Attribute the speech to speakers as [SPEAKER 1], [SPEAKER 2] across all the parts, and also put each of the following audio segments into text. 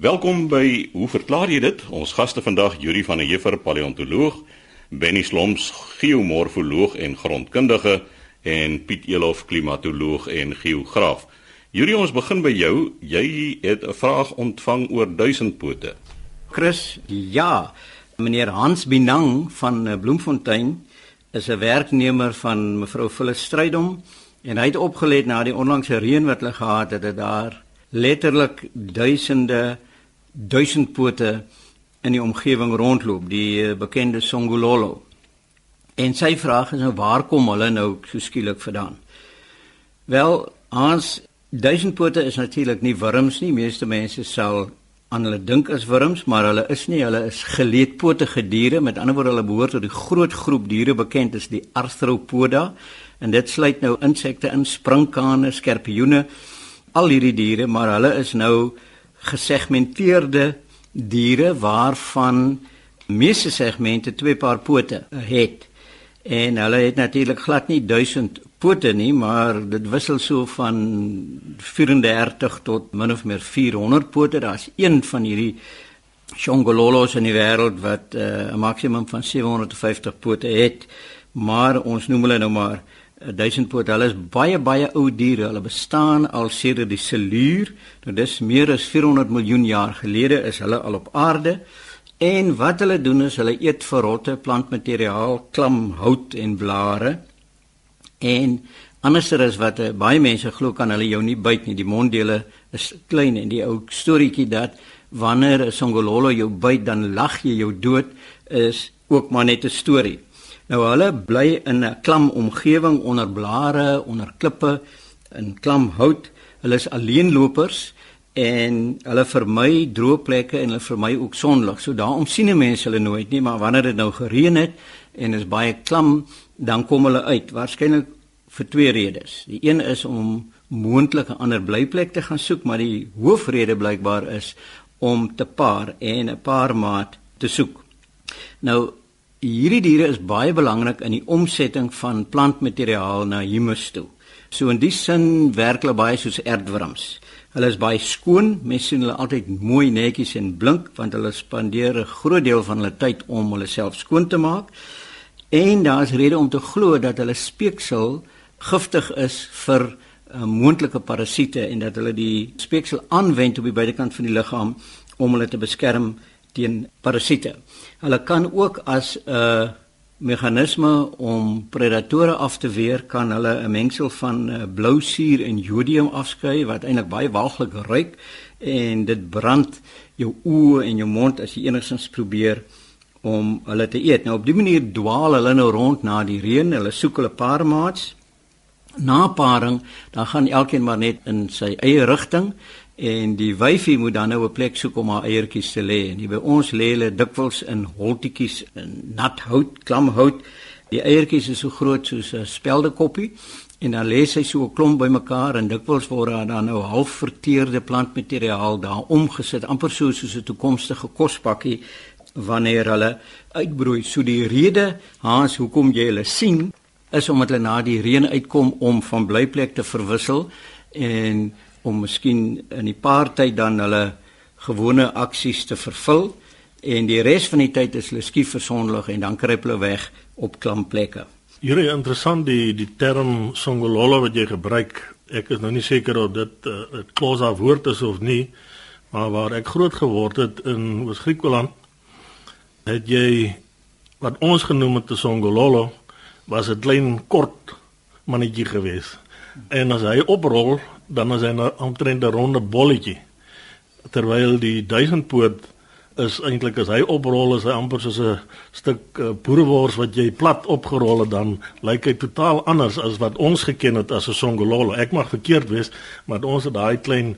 [SPEAKER 1] Welkom by Hoe verklaar jy dit? Ons gaste vandag Yuri van der Heever, paleontoloog, Benny Sloms, geomorfoloog en grondkundige en Piet Elof, klimatoloog en geograaf. Yuri, ons begin by jou. Jy het 'n vraag ontvang oor duisendpote.
[SPEAKER 2] Chris, ja. Meneer Hans Binang van eh, Bloemfontein is 'n werknemer van mevrou Phyllis Strydom en hy het opgelet na die onlangse reën wat hulle gehad het dat daar letterlik duisende duisendpote in die omgewing rondloop, die eh, bekende Songololo. En sy vraag is nou waar kom hulle nou so skielik vandaan? Wel, ons duisendpote is natuurlik nie wurms nie. Meeste mense sal aan hulle dink as wurms, maar hulle is nie, hulle is geleedpotige diere. Met ander woorde, hulle behoort tot die groot groep diere bekend as die Arthropoda. En dit sluit nou insekte in, sprinkane, skorpioene, al hierdie diere, maar hulle is nou gesegmenteerde diere waarvan meeste segmente twee paar pote het. En hulle het natuurlik glad nie 1000 pote nie, maar dit wissel so van 34 tot min of meer 400 pote. Daar's een van hierdie Shongololos in die wêreld wat uh, 'n maksimum van 750 pote het, maar ons noem hulle nou maar duisendpoot. Hulle is baie baie ou diere. Hulle bestaan al sedert die Siluur. Nou dis meer as 400 miljoen jaar gelede is hulle al op aarde. En wat hulle doen is hulle eet verrotte plantmateriaal, klam hout en blare. En anderser is wat uh, baie mense glo kan hulle jou nie byt nie. Die monddele is klein en die ou storieetjie dat wanneer 'n songololo jou byt dan lag jy jou dood is ook maar net 'n storie. Nou hulle bly in 'n klam omgewing onder blare, onder klippe, in klam hout. Hulle is alleenlopers en hulle vermy droë plekke en hulle vermy ook sonlig. So daarom sien mense hulle nooit nie, maar wanneer dit nou gereën het en is baie klam, dan kom hulle uit. Waarskynlik vir twee redes. Die een is om moontlike ander blyplek te gaan soek, maar die hoofrede blykbaar is om te paar en 'n paar maat te soek. Nou hierdie diere is baie belangrik in die omsetting van plantmateriaal na humus toe. So in die sin werk hulle baie soos erdwurms. Hulle is baie skoon, mense sien hulle altyd mooi netjies en blink want hulle spandeer 'n groot deel van hulle tyd om hulle self skoon te maak. En daar is rede om te glo dat hulle speeksel giftig is vir uh, moontlike parasiete en dat hulle die speeksel aanwend op die buitekant van die liggaam om hulle te beskerm teen parasiete. Hulle kan ook as 'n meganisme om predatore af te weer kan hulle 'n mengsel van uh, blou suur en jodium afskei wat eintlik baie walglik ruik en dit brand jou oë en jou mond as jy enigstens probeer om hulle te eet. Nou op dié manier dwaal hulle nou rond na die reën. Hulle soek hulle paarmaats. Na paring, dan gaan elkeen maar net in sy eie rigting en die wyfie moet dan nou 'n plek soek om haar eiertjies te lê. En by ons lê hulle dikwels in holtetjies in nat hout, klam hout. Die eiertjies is so groot soos 'n speldekoppie en dan lê sy so 'n klomp bymekaar en dikwels word daar dan nou half verteerde plantmateriaal daar omgesit, amper so soos 'n toekomstige kospakkie wanneer hulle uitbroei. So die rede haas hoekom jy hulle sien is omdat hulle na die reën uitkom om van blyplek te verwissel en om miskien in die paar tyd dan hulle gewone aksies te vervul en die res van die tyd is hulle skief versonlig en dan kruip hulle weg op klampplekke.
[SPEAKER 3] Hier is interessant die die term songololo wat jy gebruik. Ek is nou nie seker of dit 'n uh, klosa woord is of nie, maar waar ek groot geword het in Oos-Griekeland het jy wat ons genoem het 'n songololo was 'n klein kort mannetjie geweest. En as hy oprol, dan is hy nou omtrent 'n ronde bolletjie. Terwyl die duisendpoot is eintlik as hy oprol is hy amper soos 'n stuk uh, boerewors wat jy plat opgerol het dan lyk hy totaal anders as wat ons geken het as 'n songololo. Ek mag verkeerd wees, maar ons het daai klein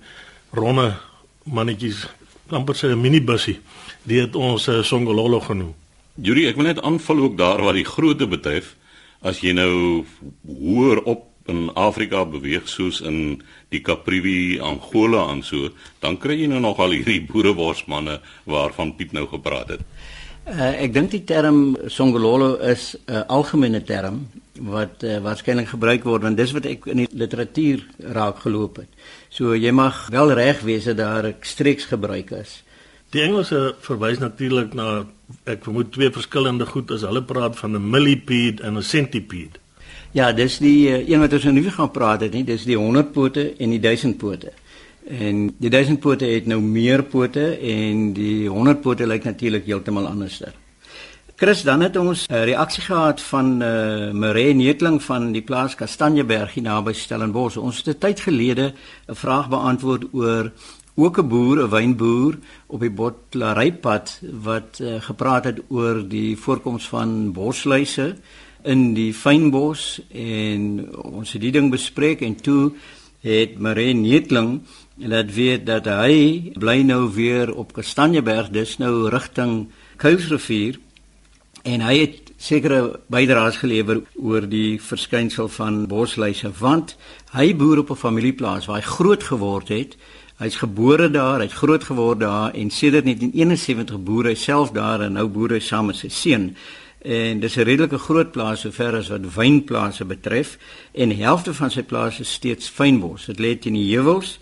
[SPEAKER 3] ronde mannetjies amper so 'n minibusie. Die het ons 'n uh, songololo genoem.
[SPEAKER 1] Juri, ek wil net aanvul ook daar waar die grootte betref. As jy nou hoër op in Afrika beweeg soos in die Caprivi, Angola en so, dan kry jy nou nog al hierdie boereworsmanne waarvan Piet nou gepraat het.
[SPEAKER 2] Uh, ek dink die term Songololo is 'n uh, algemene term wat uh, waarskynlik gebruik word want dis wat ek in die literatuur raak geloop het. So jy mag wel reg wees dat daar streeks gebruik is.
[SPEAKER 3] Die Engelse verwys natuurlik na ek vermoed twee verskillende goed as hulle praat van 'n millipede en 'n centipede.
[SPEAKER 2] Ja, dis die uh, een wat ons nou nie gaan praat het nie, dis die 100 pote en die 1000 pote. En die 1000 pote het nou meer pote en die 100 pote lyk natuurlik heeltemal anderster. Chris, dan het ons 'n reaksie gehad van eh uh, Maree Netling van die plaas Kastanjeberg hier naby Stellenbosch. Ons het 'n tyd gelede 'n vraag beantwoord oor ook 'n boer, 'n wynboer op die Botlarypad wat uh, gepraat het oor die voorkoms van bosluise in die fynbos en ons het die ding bespreek en toe het Maree Netling laat weet dat hy bly nou weer op Kastanjeberg, dis nou rigting Kuilsrivier en hy het sekere bydraes gelewer oor die verskynsel van bosluise want hy boer op 'n familieplaas waar hy groot geword het. Hy's gebore daar, hy't groot geword daar en sedert 1971 boer hy self daar en nou boer hy saam met sy seun. En dis 'n redelike groot plaas sover as wat wynplase betref en die helfte van sy plaas is steeds fynbos. Dit lê teen die heuwels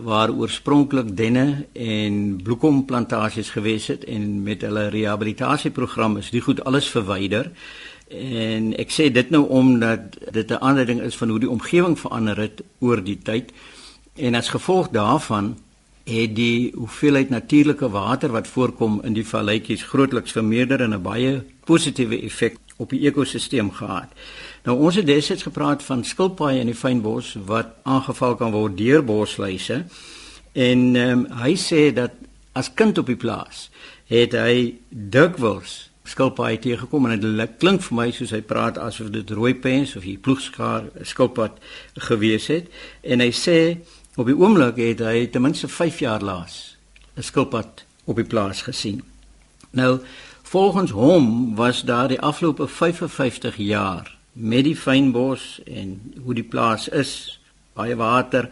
[SPEAKER 2] waar oorspronklik denne en bloekomplantasies gewees het en met hulle rehabilitasieprogram is die goed alles verwyder. En ek sê dit nou omdat dit 'n aanduiding is van hoe die omgewing verander het oor die tyd. En as gevolg daarvan het die hoeveelheid natuurlike water wat voorkom in die valletjies grootliks vermeerder en 'n baie positiewe effek op die ekosisteem gehad. Nou ons het destyds gepraat van skilpaaie in die fynbos wat aangeval kan word deur bosluise. En um, hy sê dat as kind op die plaas het hy dikwels skilpaaie teëgekom en dit klink vir my soos hy praat asof dit rooi pens of die ploegskaar skilpad gewees het en hy sê op die oomblik het hy ten minste 5 jaar laas 'n skilpad op die plaas gesien. Nou volgens hom was daar die afgelope 55 jaar met die fynbos en hoe die plaas is, baie water,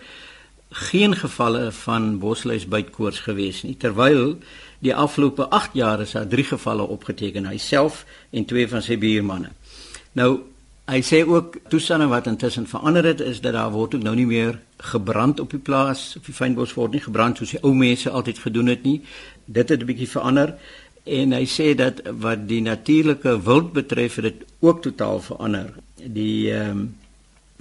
[SPEAKER 2] geen gevalle van bosluisbytkoors gewees nie. Terwyl die afgelope 8 jaar is daar 3 gevalle opgeteken, hy self en twee van sy buurmanne. Nou hy sê ook toestande wat intussen verander het is dat daar word ook nou nie meer gebrand op die plaas, op die fynbos word nie gebrand soos die ou mense altyd gedoen het nie. Dit het 'n bietjie verander en hy sê dat wat die natuurlike wild betref het dit ook totaal verander. Die ehm um,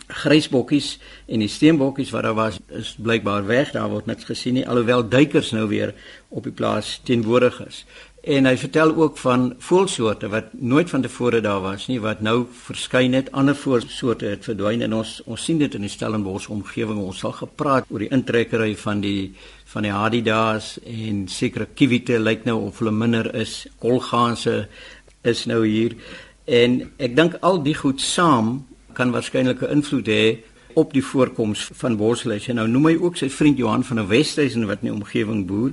[SPEAKER 2] grysbokkies en die steenbokkies wat daar was is blykbaar weg. Daar word niks gesien nie alhoewel duikers nou weer op die plaas teenwoordig is. En hy vertel ook van voëlsoorte wat nooit van tevore daar was nie wat nou verskyn het. Ander voëlsoorte het verdwyn en ons ons sien dit in die Stellenbosch omgewing. Ons sal gepraat oor die intrekkery van die van die hadidaas en sekere kiwite lyk nou of hulle minder is. Kolgaanse is nou hier. En ek dink al die goed saam kan waarskynlik 'n invloed hê op die voorkoms van borsluise. Nou noem hy ook sy vriend Johan van der Westhuizen wat in die omgewing boer.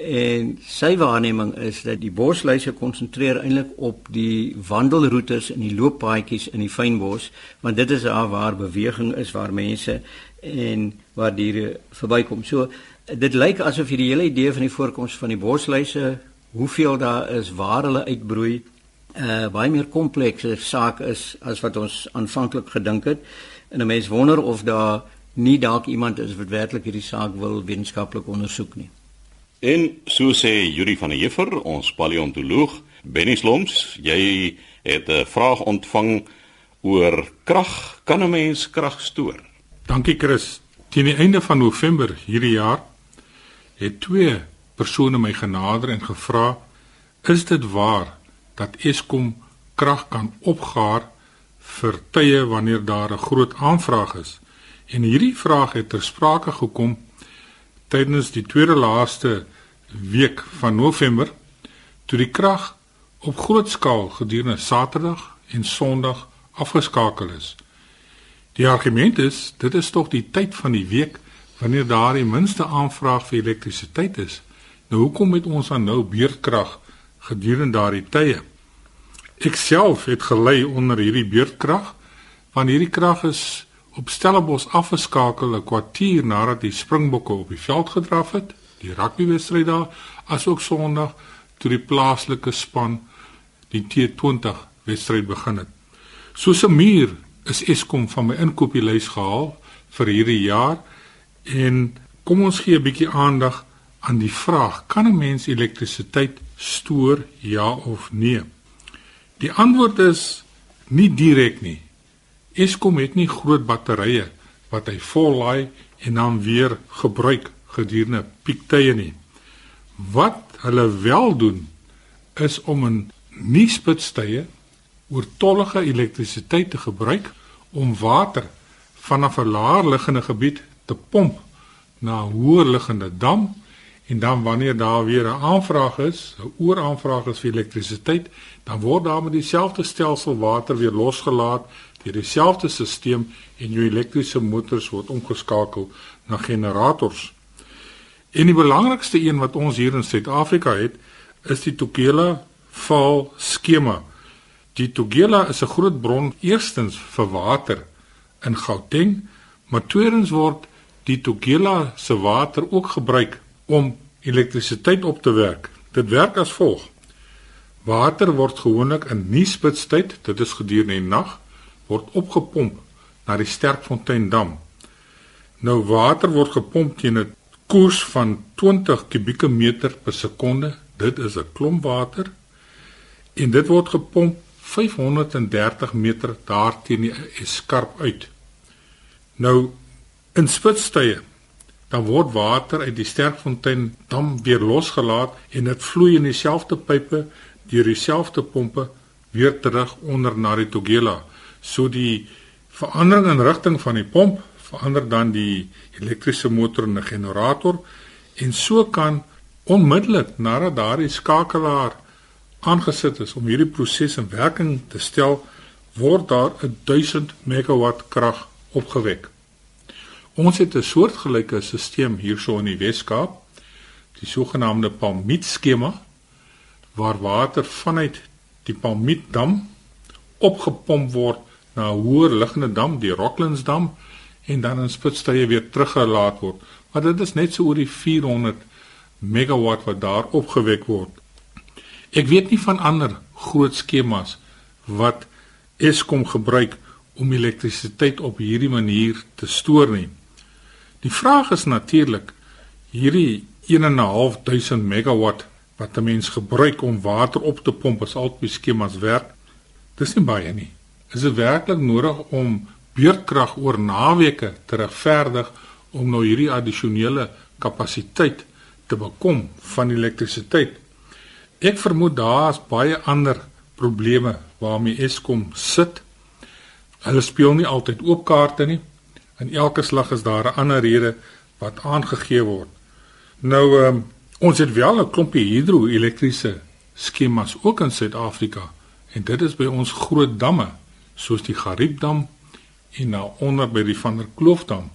[SPEAKER 2] En sy waarneming is dat die bosluise konsentreer eintlik op die wandelroetes en die looppaadjies in die fynbos, want dit is daar waar beweging is, waar mense en waar diere verbykom. So dit lyk asof hierdie hele idee van die voorkoms van die bosluise, hoeveel daar is, waar hulle uitbroei, 'n uh, eh, baie meer komplekse saak is as wat ons aanvanklik gedink het. En 'n mens wonder of daar nie dalk iemand is wat werklik hierdie saak wil wetenskaplik ondersoek nie.
[SPEAKER 1] En so sê Yuri van der Heever, ons paleontoloog, Benny Sloms, jy het 'n vraag ontvang oor krag. Kan 'n mens krag stoor?
[SPEAKER 4] Dankie Chris. Teen die einde van November hierdie jaar het twee persone my genader en gevra: "Is dit waar dat Eskom krag kan opgaar vir tye wanneer daar 'n groot aanvraag is?" En hierdie vraag het ter sprake gekom tydens die tweede laaste week van November toe die krag op groot skaal gedurende Saterdag en Sondag afgeskakel is. Die argument is dit is tog die tyd van die week wanneer daar die minste aanvraag vir elektrisiteit is. Nou hoekom het ons dan nou beurtkrag gedurende daardie tye? Ek self het gelei onder hierdie beurtkrag want hierdie krag is op Stellenbosch afgeskakel 'n kwartier nadat die Springbokke op die veld gedraf het, die rugbywedstryd daar, asook Sondag toe die plaaslike span die T20 wedstryd begin het. Soos 'n muur is Eskom van my inkopieslys gehaal vir hierdie jaar en kom ons gee 'n bietjie aandag aan die vraag: kan 'n mens elektrisiteit stoor ja of nee? Die antwoord is nie direk nie. Eskom het nie groot batterye wat hy vollaai en dan weer gebruik gedurende piektye nie. Wat hulle wel doen is om in nuuspitstye oortollige elektrisiteit te gebruik om water vanaf 'n laer liggende gebied te pomp na 'n hoër liggende dam en dan wanneer daar weer 'n aanvraag is, 'n ooraanvraag is vir elektrisiteit, dan word daar met dieselfde stelsel water weer losgelaat deur dieselfde stelsel en jou elektriese motors word omgeskakel na generators. En die belangrikste een wat ons hier in Suid-Afrika het, is die Tugela val skema. Die Tugela is 'n groot bron eerstens vir water in Gauteng, maar tweedens word die Tugela se water ook gebruik om elektrisiteit op te werk. Dit werk as volg: Water word gewoonlik in nuuspitstyd, dit is gedurende die nag, word opgepomp na die Sterkfontein dam. Nou water word gepomp teen 'n koers van 20 kubieke meter per sekonde. Dit is 'n klomp water en dit word gepomp 530 meter daarteen die eskarp uit. Nou in spitstye dan word water uit die Sterkfontein dam weer losgelaat en dit vloei in dieselfde pipe deur dieselfde pompe weer terug onder na die Tugela. So die verandering in rigting van die pomp verander dan die elektriese motor in 'n generator en so kan onmiddellik nadat daardie skakelaar aangesit is om hierdie proses in werking te stel word daar 1000 megawatt krag opgewek. Ons het 'n soortgelyke stelsel hierso in die Wes-Kaap, die sogenaamde Palmiet skema waar water vanuit die Palmiet dam opgepomp word na 'n hoër liggende dam, die Rocklands dam en dan in spitstye weer teruggelaat word. Maar dit is net so oor die 400 megawatt wat daar opgewek word. Ek weet nie van ander groot skemas wat Eskom gebruik om elektrisiteit op hierdie manier te stoor nie. Die vraag is natuurlik hierdie 1.500 megawatt wat 'n mens gebruik om water op te pomp as albei skemas werk. Dis nie baie nie. Is dit werklik nodig om beurtkrag oor naweke te regverdig om nou hierdie addisionele kapasiteit te bekom van elektrisiteit? Ek vermoed daar's baie ander probleme waarmee Eskom sit. Hulle speel nie altyd oop kaarte nie. In elke slag is daar 'n ander rede wat aangegee word. Nou um, ons het wel 'n klompie hidroelektriese skemas ook in Suid-Afrika en dit is by ons groot damme soos die Gariepdam en nou onder by die Van der Kloofdam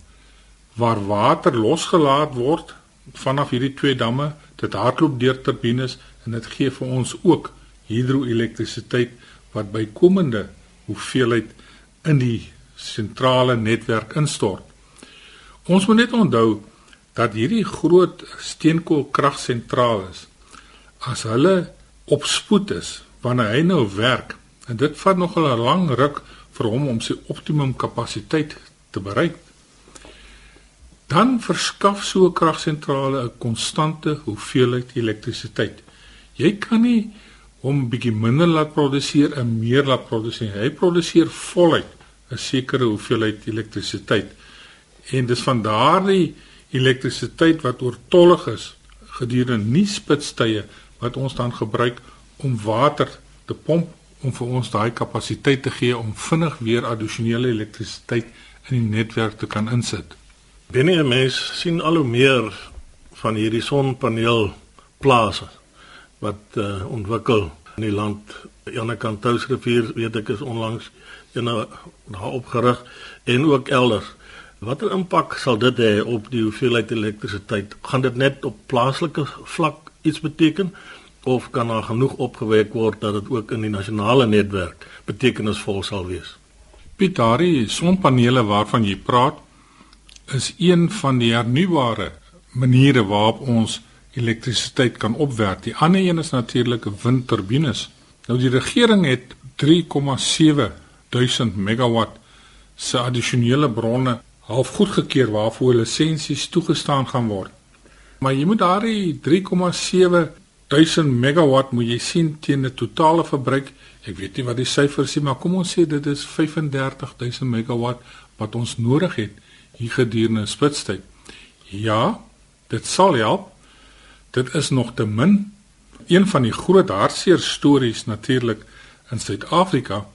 [SPEAKER 4] waar water losgelaat word vanaf hierdie twee damme dit hardloop deur turbines en dit gee vir ons ook hidroelektrisiteit wat bykomende hoeveelheid in die sentrale netwerk instort. Ons moet net onthou dat hierdie groot steenkoolkragsentrale as hulle op spoed is wanneer hy nou werk en dit vat nog 'n lang ruk vir hom om sy optimum kapasiteit te bereik. Dan verskaf so 'n kragsentrale 'n konstante hoeveelheid elektrisiteit. Jy kan nie hom bietjie minder laat produseer en meer laat produseer hy produseer voluit 'n sekere hoeveelheid elektrisiteit. En dis van daardie elektrisiteit wat oortollig is gedurende nuuspitstye wat ons dan gebruik om water te pomp om vir ons daai kapasiteit te gee om vinnig weer addisionele elektrisiteit in die netwerk te kan insit.
[SPEAKER 3] Binne mens sien al hoe meer van hierdie sonpaneelplase wat uh, ontwikkel in die land. Aan die kant Touwsrivier weet ek is onlangs en daar opgerig en ook elders. Watter impak sal dit hê op die hoeveelheid elektrisiteit? Gaan dit net op plaaslike vlak iets beteken of kan daar genoeg opgewek word dat dit ook in die nasionale netwerk betekenisvol sal wees?
[SPEAKER 4] Pietari sonpanele waarvan jy praat is een van die hernubare maniere waarop ons elektrisiteit kan opwerk. Die ander een is natuurlik windturbines. Nou die regering het 3,7 duisend megawatt se addisionele bronne half goedgekeur waarvoor lisensies toegestaan gaan word. Maar jy moet daardie 3,7 duisend megawatt moet jy sien teen 'n totale verbruik. Ek weet nie wat die syfers is, maar kom ons sê dit is 35000 megawatt wat ons nodig het hier gedurende spitstyd. Ja, dit sal help. Dit is nog te min. Een van die groot hartseer stories natuurlik in Suid-Afrika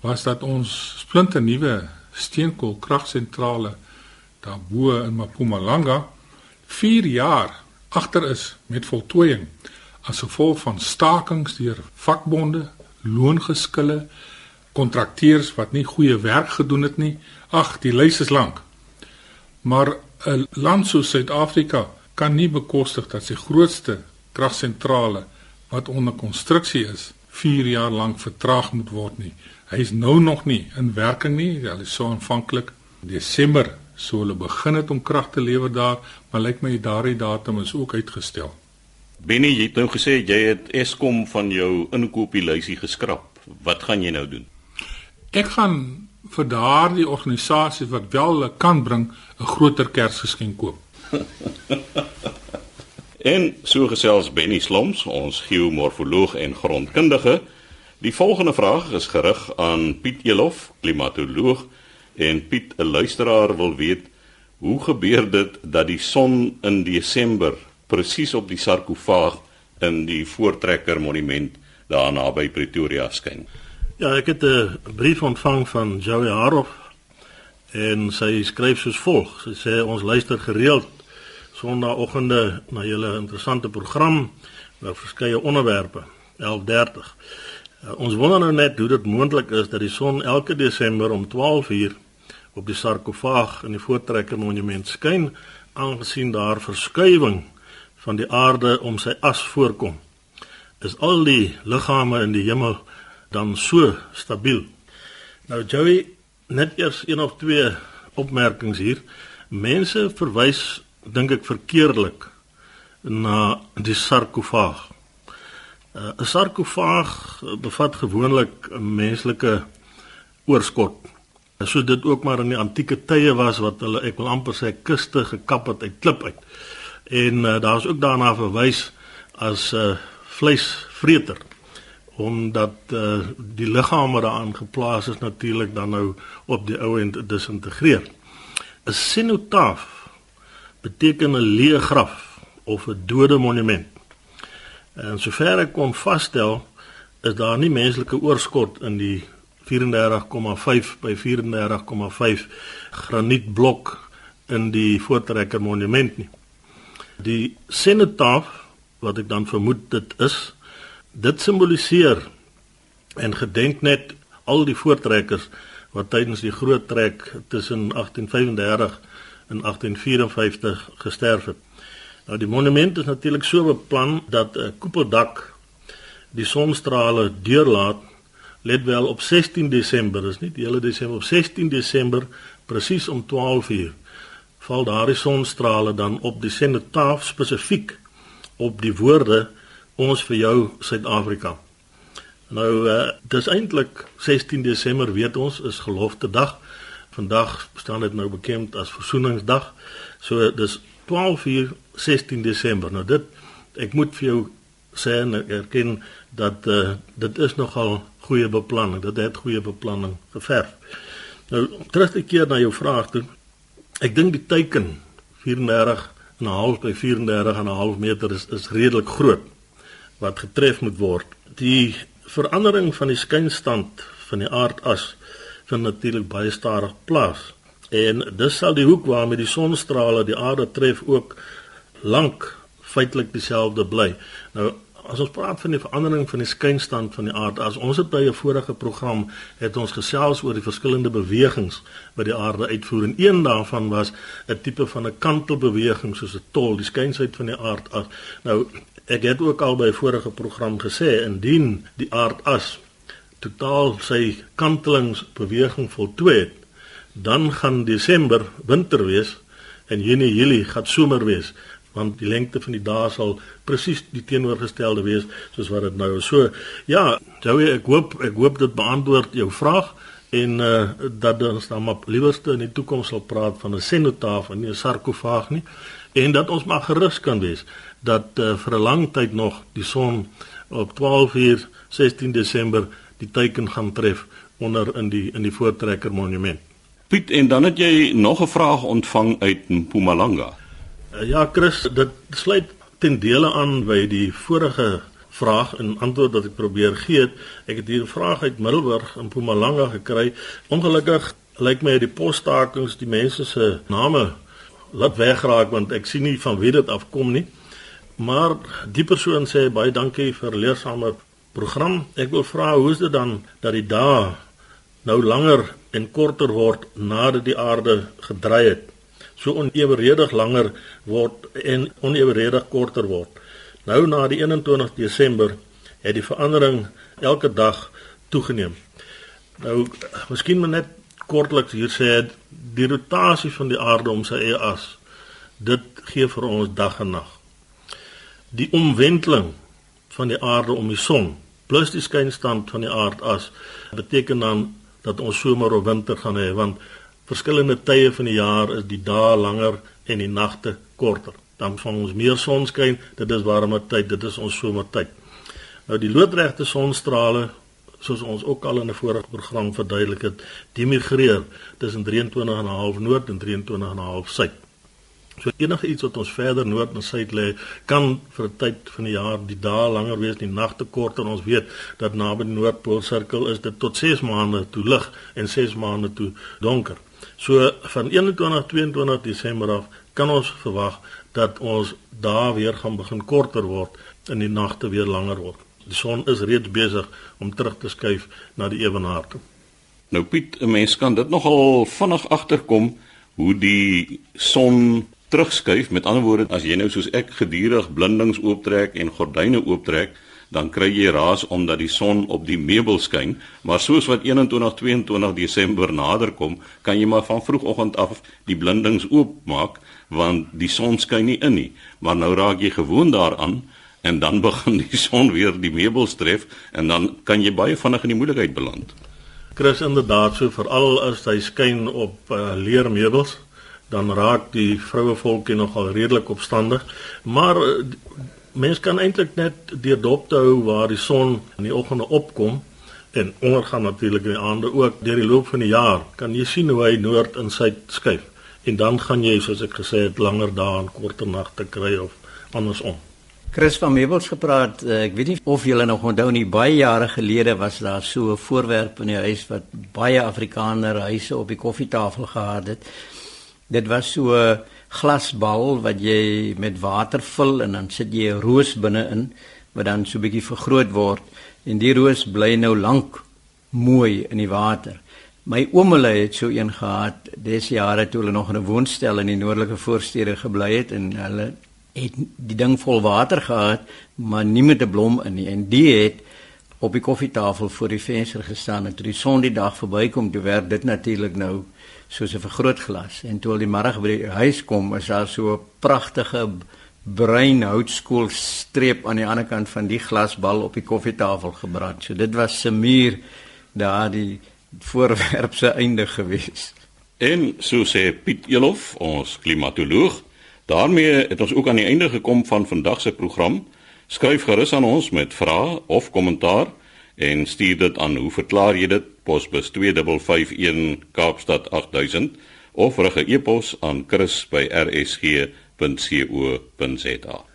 [SPEAKER 4] was dat ons splinte nuwe steenkoolkragsentrale daarbo in Mpumalanga 4 jaar agter is met voltooiing as gevolg van stakings deur vakbonde, loongeskille, kontrakteurs wat nie goeie werk gedoen het nie. Ag, die lys is lank. Maar 'n land soos Suid-Afrika kan nie bekostig dat sy grootste kragsentrale wat onder konstruksie is, 4 jaar lank vertraag moet word nie. Hy is nou nog nie in werking nie. Hy is so aanvanklik Desember sou hulle begin het om krag te lewer daar, maar lyk my daardie datum is ook uitgestel.
[SPEAKER 1] Benny, jy het nou gesê jy het Eskom van jou inkopieslysie geskraap. Wat gaan jy nou doen?
[SPEAKER 4] Ek gaan vir daardie organisasies wat wel kan bring 'n groter Kersgeskenk koop.
[SPEAKER 1] en so gesels Benny Sloms, ons geomorfoloog en grondkundige. Die volgende vraag is gerig aan Piet Elof, klimatoloog en Piet 'n luisteraar wil weet hoe gebeur dit dat die son in Desember presies op die sarkofaag in die Voortrekker Monument daar naby Pretoria skyn.
[SPEAKER 3] Ja, ek het 'n brief ontvang van Joey Harof en sy skryf soos volg. Sy sê ons luister gereeld Sondagoggende na julle interessante program oor verskeie onderwerpe. 11:30. Uh, ons wonder nou net hoe dit moontlik is dat die son elke Desember om 12:00 op die sarkofaag in die Voortrekker Monument skyn aangesien daar verskywing van die aarde om sy as voorkom. Is al die liggame in die hemel dan so stabiel? Nou Joey, net eers een of twee opmerkings hier. Mense verwys dink ek verkeerdelik na die sarkofaag. Uh, 'n Sarkofaag bevat gewoonlik 'n menslike oorskot. So dit ook maar in die antieke tye was wat hulle ek wil amper sê kuste gekap het uit klip uit en uh, daar's ook daarna verwys as 'n uh, vleisvreter omdat uh, die liggame daaraan geplaas is natuurlik dan nou op die ou end disintegreer. 'n Cenotaaf beteken 'n leë graf of 'n dode monument. En sover ek kon vasstel is daar nie menslike oorskot in die 34,5 by 34,5 granietblok in die voortrekker monument nie. Die senetaaf wat ek dan vermoed dit is, dit simboliseer en gedenk net al die voortrekkers wat tydens die groot trek tussen 1835 en 1854 gesterf het. Nou die monument is natuurlik so beplan dat 'n koepeldak die sonstrale deurlaat let wel op 16 Desember, dis nie die hele Desember op 16 Desember presies om 12 uur val daardie sonstrale dan op die senotaaf spesifiek op die woorde ons vir jou Suid-Afrika. Nou uh, dis eintlik 16 Desember weet ons is gelofte dag. Vandag staan dit nou bekend as versoeningsdag. So dis 12 uur 16 Desember. Nou dit ek moet vir jou sê en erken dat uh, dit is nogal goeie beplanning. Dit het goeie beplanning geverf. Nou terug te keer na jou vraag toe. Ek dink die teiken 34 en 'n half by 34 en 'n half meter is is redelik groot wat getref moet word. Die verandering van die skynstand van die aardas vind natuurlik baie stadig plaas. En dis sal die hoek waarmee die sonstrale die aarde tref ook lank feitelik dieselfde bly. Nou as ons praat van die verandering van die skynstand van die aarde, as ons het by 'n vorige program het ons gesels oor die verskillende bewegings wat die aarde uitvoer en een daarvan was 'n tipe van 'n kantelbeweging soos 'n tol, die skynsheid van die aardas. Nou ek het ook al by 'n vorige program gesê indien die aardas totaal sy kantelingsbeweging voltooi het, dan gaan Desember winter wees en Junie Julie gaan somer wees want die lengte van die dae sal presies die teenoorgestelde wees soos wat dit nou is. So ja, Joey, ek hoop ek hoop dit beantwoord jou vraag en uh dat ons dan maar liewerste in die toekoms sal praat van 'n senotaaf en nie 'n sarkofaag nie en dat ons maar gerus kan wees dat uh, vir 'n lang tyd nog die son op 12 uur 16 Desember die teiken gaan tref onder in die in die voortrekker monument.
[SPEAKER 1] Piet en dan het jy nog 'n vraag ontvang uit Mpumalanga.
[SPEAKER 3] Uh, ja Chris, dit sluit ten dele aan by die vorige vraag en antwoord wat ek probeer gee. Ek het hier 'n vraag uit Middelburg in Mpumalanga gekry. Ongelukkig lyk my die posstakings die mense se name laat wegraak want ek sien nie van wie dit afkom nie. Maar die persoon sê baie dankie vir leersame program. Ek wil vra hoe is dit dan dat die dae nou langer en korter word nadat die aarde gedraai het? So oneweredig langer word en oneweredig korter word. Nou na die 21 Desember het die verandering elke dag toegeneem. Nou miskien maar net kortliks hier sê die rotasie van die aarde om sy eie as dit gee vir ons dag en nag. Die omwenteling van die aarde om die son plus die skynstand van die aardas beteken dan dat ons somer of winter gaan hê want verskillende tye van die jaar is die dae langer en die nagte korter dan van ons meer sonskyn, dit is warmer tyd, dit is ons somertyd. Nou die loodregte sonstrale soos ons ook al in 'n vorige program verduidelik het, dimigreer tussen 23.5 noord en 23.5 suid. So enige iets wat ons verder noord en suid lê, kan vir 'n tyd van die jaar die dae langer wees, die nagte korter. Ons weet dat naby die noordpoolsirkel is dit tot 6 maande toe lig en 6 maande toe donker. So van 21-22 Desember af kan ons verwag dat ons dae weer gaan begin korter word en die nagte weer langer word. Die son is reeds besig om terug te skuif na die ewenaar toe.
[SPEAKER 1] Nou Piet, 'n mens kan dit nogal vinnig agterkom hoe die son terugskuif. Met ander woorde, as jy nou soos ek gedurig blindings ooptrek en gordyne ooptrek, dan kry jy raas omdat die son op die meubel skyn, maar soos wat 21 22 Desember naderkom, kan jy maar van vroegoggend af die blindings oopmaak want die son skyn nie in nie. Maar nou raak jy gewoond daaraan en dan begin die son weer die meubels tref en dan kan jy baie vinnig in die moeilikheid beland.
[SPEAKER 3] Chris inderdaad so veral as hy skyn op uh, leermeubels dan raak die vroue volkie nogal redelik opstandig maar uh, mens kan eintlik net deur dop te hou waar die son in die oggende opkom en ondergaan natuurlik in die aande ook. Deur die loop van die jaar kan jy sien hoe hy noord en suid skuif. En dan gaan jy soos ek gesê het langer dae en korter nagte kry of andersom.
[SPEAKER 2] Chris van Meubels gepraat. Eh, ek weet nie of julle nog onthou nie baie jare gelede was daar so 'n voorwerp in die huis wat baie Afrikaner huise op die koffietafel gehad het. Dit was so 'n glasbal wat jy met water vul en dan sit jy 'n roos binne-in wat dan so bietjie vergroot word en die roos bly nou lank mooi in die water. My ouma het so een gehad des jare toe hulle nog in 'n woonstel in die noordelike voorstede gebly het en hulle het die ding vol water gehad maar nie met 'n blom in nie en die het op die koffietafel voor die venster gestaan en toe die son die dag verbykom toe werd dit natuurlik nou soos 'n vergrootglas en toe al die middag by die huis kom is daar so 'n pragtige bruin houtskool streep aan die ander kant van die glasbal op die koffietafel gebrand. So dit was se muur daar die voorwerp se einde gewees.
[SPEAKER 1] En so sê Piet Elof, ons klimatoloog, daarmee het ons ook aan die einde gekom van vandag se program. Skryf gerus aan ons met vrae of kommentaar en stuur dit aan hoe verklaar jy dit? Posbus 2551 Kaapstad 8000 of rig 'n e-pos aan chris@rsg.co.za